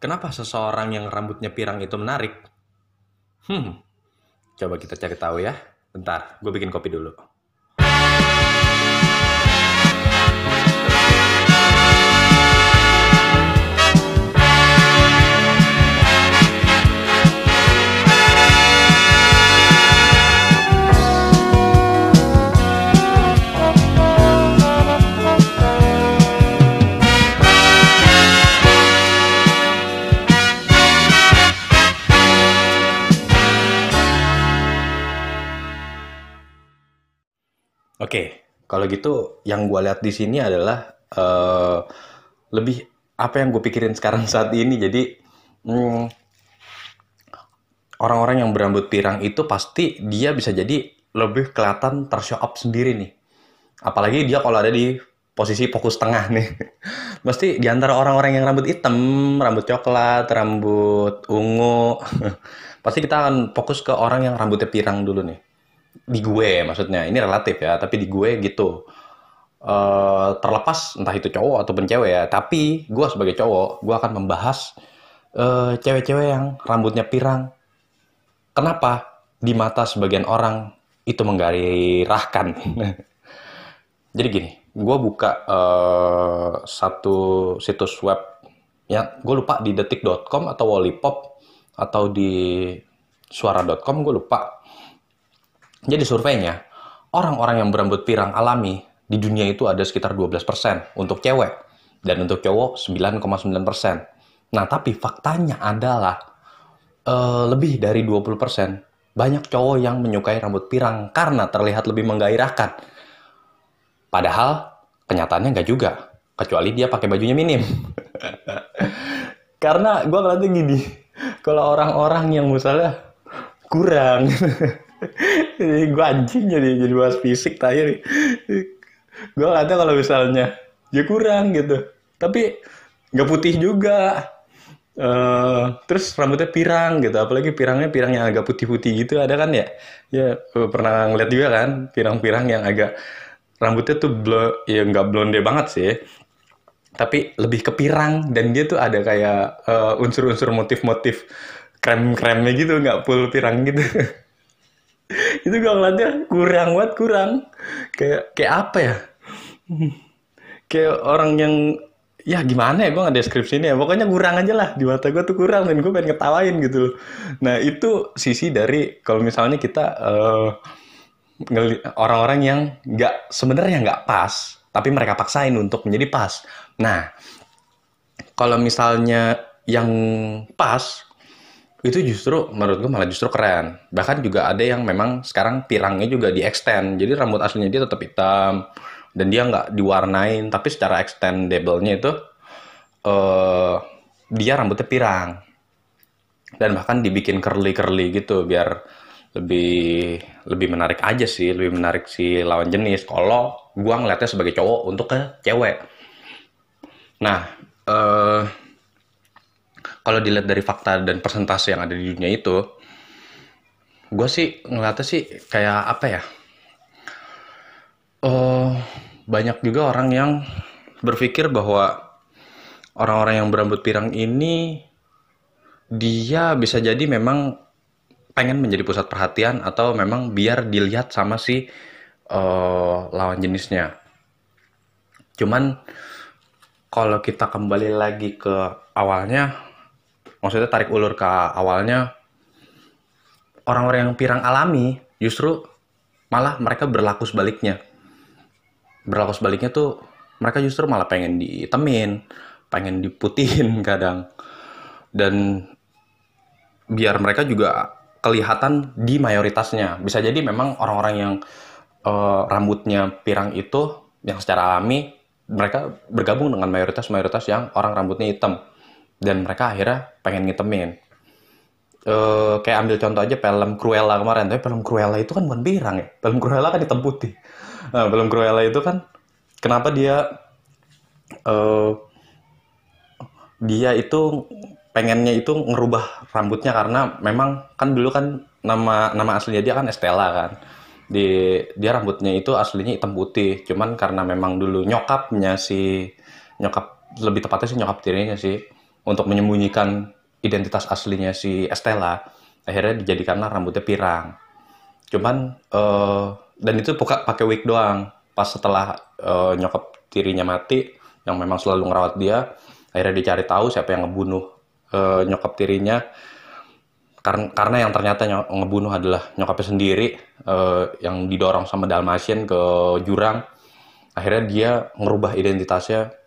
Kenapa seseorang yang rambutnya pirang itu menarik? Hmm, coba kita cari tahu ya. Bentar, gue bikin kopi dulu. Oke, kalau gitu yang gue lihat di sini adalah eh, lebih apa yang gue pikirin sekarang saat ini. Jadi hmm, orang-orang yang berambut pirang itu pasti dia bisa jadi lebih kelihatan tershow up sendiri nih. Apalagi dia kalau ada di posisi fokus tengah nih. Pasti di antara orang-orang yang rambut hitam, rambut coklat, rambut ungu, pasti kita akan fokus ke orang yang rambutnya pirang dulu nih. Di gue maksudnya, ini relatif ya, tapi di gue gitu. Eh, terlepas entah itu cowok ataupun cewek ya, tapi gue sebagai cowok, gue akan membahas eh, cewek-cewek yang rambutnya pirang. Kenapa di mata sebagian orang itu menggairahkan? Jadi gini, gue buka eh, satu situs web, ya gue lupa di detik.com atau Wallipop atau di suara.com gue lupa. Jadi surveinya, orang-orang yang berambut pirang alami di dunia itu ada sekitar 12% untuk cewek dan untuk cowok 9,9%. Nah, tapi faktanya adalah eh, lebih dari 20% banyak cowok yang menyukai rambut pirang karena terlihat lebih menggairahkan. Padahal kenyataannya nggak juga, kecuali dia pakai bajunya minim. Karena gue ngeliatnya gini, kalau orang-orang yang misalnya kurang, jadi gue anjing jadi jadi bahas fisik nih. Gue ngeliatnya kalau misalnya ya kurang gitu, tapi nggak putih juga. Eh, terus rambutnya pirang gitu, apalagi pirangnya pirang yang agak putih-putih gitu ada kan ya? Ya eh, pernah ngeliat juga kan pirang-pirang yang agak rambutnya tuh blo ya nggak blonde banget sih, tapi lebih ke pirang dan dia tuh ada kayak eh, unsur-unsur motif-motif krem-kremnya gitu, nggak full pirang gitu. Itu gue ngeliatnya kurang banget kurang. Kayak kayak apa ya? Kayak orang yang ya gimana ya gue nggak deskripsinya ya pokoknya kurang aja lah di mata gue tuh kurang dan gue pengen ketawain gitu loh. nah itu sisi dari kalau misalnya kita ngeli- orang-orang yang nggak sebenarnya nggak pas tapi mereka paksain untuk menjadi pas nah kalau misalnya yang pas itu justru menurut gue malah justru keren. Bahkan juga ada yang memang sekarang pirangnya juga di extend. Jadi rambut aslinya dia tetap hitam dan dia nggak diwarnain. Tapi secara extendable-nya itu eh dia rambutnya pirang. Dan bahkan dibikin curly curly gitu biar lebih lebih menarik aja sih lebih menarik si lawan jenis. Kalau gua ngeliatnya sebagai cowok untuk ke cewek. Nah eh kalau dilihat dari fakta dan persentase yang ada di dunia itu gue sih ngeliatnya sih kayak apa ya eh banyak juga orang yang berpikir bahwa orang-orang yang berambut pirang ini dia bisa jadi memang pengen menjadi pusat perhatian atau memang biar dilihat sama si eh, lawan jenisnya. Cuman kalau kita kembali lagi ke awalnya, maksudnya tarik ulur ke awalnya, orang-orang yang pirang alami justru malah mereka berlaku sebaliknya. Berlaku sebaliknya tuh mereka justru malah pengen ditemin, pengen diputihin kadang. Dan biar mereka juga kelihatan di mayoritasnya. Bisa jadi memang orang-orang yang eh, rambutnya pirang itu yang secara alami mereka bergabung dengan mayoritas-mayoritas yang orang rambutnya hitam dan mereka akhirnya pengen ngitemin. Eh, kayak ambil contoh aja film Cruella kemarin, tapi film Cruella itu kan bukan pirang ya. Film Cruella kan hitam putih. Nah, film Cruella itu kan kenapa dia eh, dia itu pengennya itu ngerubah rambutnya karena memang kan dulu kan nama nama aslinya dia kan Estella kan. Di dia rambutnya itu aslinya hitam putih, cuman karena memang dulu nyokapnya si nyokap lebih tepatnya sih nyokap tirinya sih untuk menyembunyikan identitas aslinya si Estella akhirnya dijadikanlah rambutnya pirang. Cuman uh, dan itu pakai wig doang. Pas setelah uh, nyokap tirinya mati yang memang selalu ngerawat dia akhirnya dicari tahu siapa yang ngebunuh uh, nyokap tirinya. Karena karena yang ternyata ngebunuh adalah nyokapnya sendiri uh, yang didorong sama Dalmatian ke jurang. Akhirnya dia ngerubah identitasnya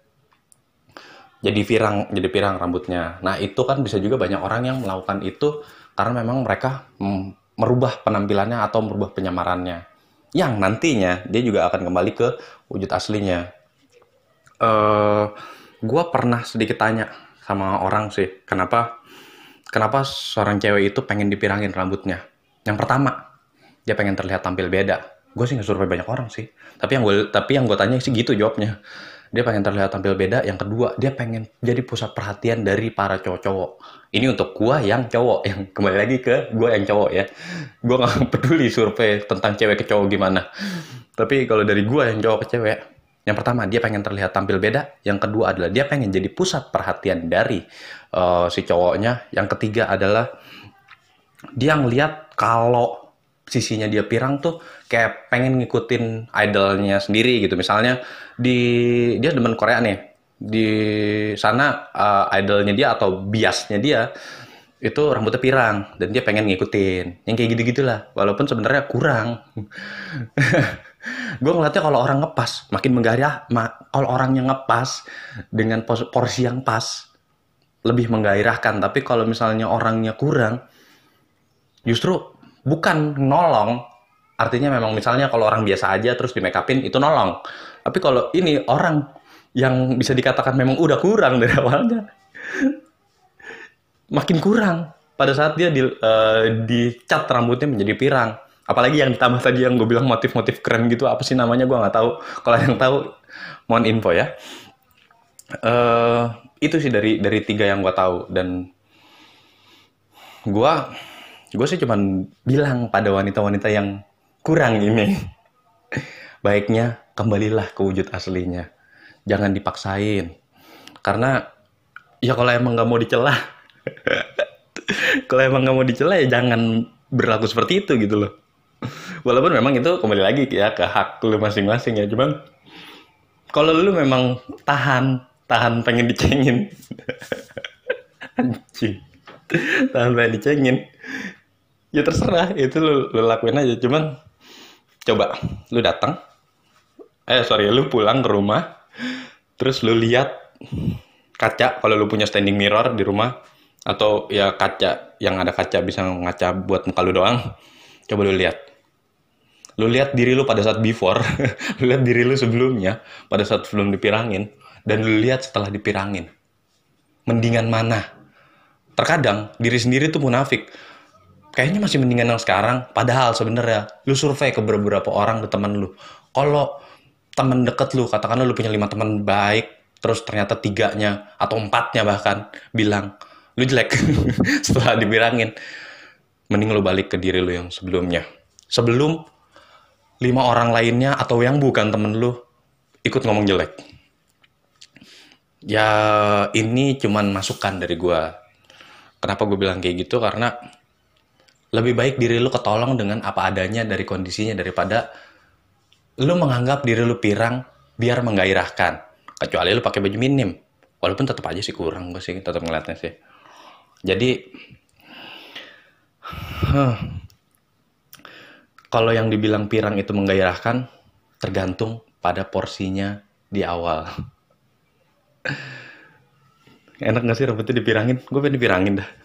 jadi pirang jadi pirang rambutnya nah itu kan bisa juga banyak orang yang melakukan itu karena memang mereka merubah penampilannya atau merubah penyamarannya yang nantinya dia juga akan kembali ke wujud aslinya. Uh, eh, gue pernah sedikit tanya sama orang sih, kenapa kenapa seorang cewek itu pengen dipirangin rambutnya? Yang pertama, dia pengen terlihat tampil beda. Gue sih nggak survei banyak orang sih, tapi yang gue tapi yang gue tanya sih gitu jawabnya dia pengen terlihat tampil beda. Yang kedua dia pengen jadi pusat perhatian dari para cowok-cowok. Ini untuk gua yang cowok. Yang kembali lagi ke gua yang cowok ya. Gua nggak peduli survei tentang cewek ke cowok gimana. Tapi kalau dari gua yang cowok ke cewek yang pertama dia pengen terlihat tampil beda. Yang kedua adalah dia pengen jadi pusat perhatian dari uh, si cowoknya. Yang ketiga adalah dia ngeliat kalau sisinya dia pirang tuh kayak pengen ngikutin idolnya sendiri gitu. Misalnya di dia demen Korea nih. Di sana uh, idolnya dia atau biasnya dia itu rambutnya pirang dan dia pengen ngikutin. Yang kayak gitu-gitulah. Walaupun sebenarnya kurang. gue ngeliatnya kalau orang ngepas makin menggairah ma kalau orangnya ngepas dengan porsi yang pas lebih menggairahkan tapi kalau misalnya orangnya kurang justru bukan nolong. Artinya memang misalnya kalau orang biasa aja terus di make upin itu nolong. Tapi kalau ini orang yang bisa dikatakan memang udah kurang dari awalnya makin kurang. Pada saat dia di, uh, dicat rambutnya menjadi pirang. Apalagi yang ditambah tadi yang gue bilang motif-motif keren gitu apa sih namanya? Gue nggak tahu. Kalau yang tahu mohon info ya. Uh, itu sih dari dari tiga yang gue tahu. Dan gue gue sih cuman bilang pada wanita-wanita yang kurang ini. Baiknya kembalilah ke wujud aslinya. Jangan dipaksain. Karena ya kalau emang nggak mau dicela kalau emang nggak mau dicela ya jangan berlaku seperti itu gitu loh. Walaupun memang itu kembali lagi ya ke hak lu masing-masing ya. Cuman kalau lu memang tahan tahan pengen dicengin. Anjing. Tahan pengen dicengin ya terserah. Itu lu, lu lakuin aja. Cuman coba lu datang. Eh sorry lu pulang ke rumah. Terus lu lihat kaca kalau lu punya standing mirror di rumah atau ya kaca yang ada kaca bisa ngaca buat muka lu doang. Coba lu lihat. Lu lihat diri lu pada saat before lu lihat diri lu sebelumnya pada saat sebelum dipirangin dan lu lihat setelah dipirangin. Mendingan mana? Terkadang diri sendiri tuh munafik kayaknya masih mendingan yang sekarang. Padahal sebenarnya lu survei ke beberapa orang ke teman lu. Kalau teman deket lu, katakanlah lu punya lima teman baik, terus ternyata tiganya atau empatnya bahkan bilang lu jelek setelah dibilangin, mending lu balik ke diri lu yang sebelumnya. Sebelum lima orang lainnya atau yang bukan temen lu ikut ngomong jelek. Ya ini cuman masukan dari gua. Kenapa gue bilang kayak gitu? Karena lebih baik diri lu ketolong dengan apa adanya dari kondisinya daripada lu menganggap diri lu pirang biar menggairahkan. Kecuali lu pakai baju minim. Walaupun tetap aja sih kurang gue sih tetap ngeliatnya sih. Jadi huh, kalau yang dibilang pirang itu menggairahkan tergantung pada porsinya di awal. Enak gak sih rambutnya dipirangin? Gue pengen dipirangin dah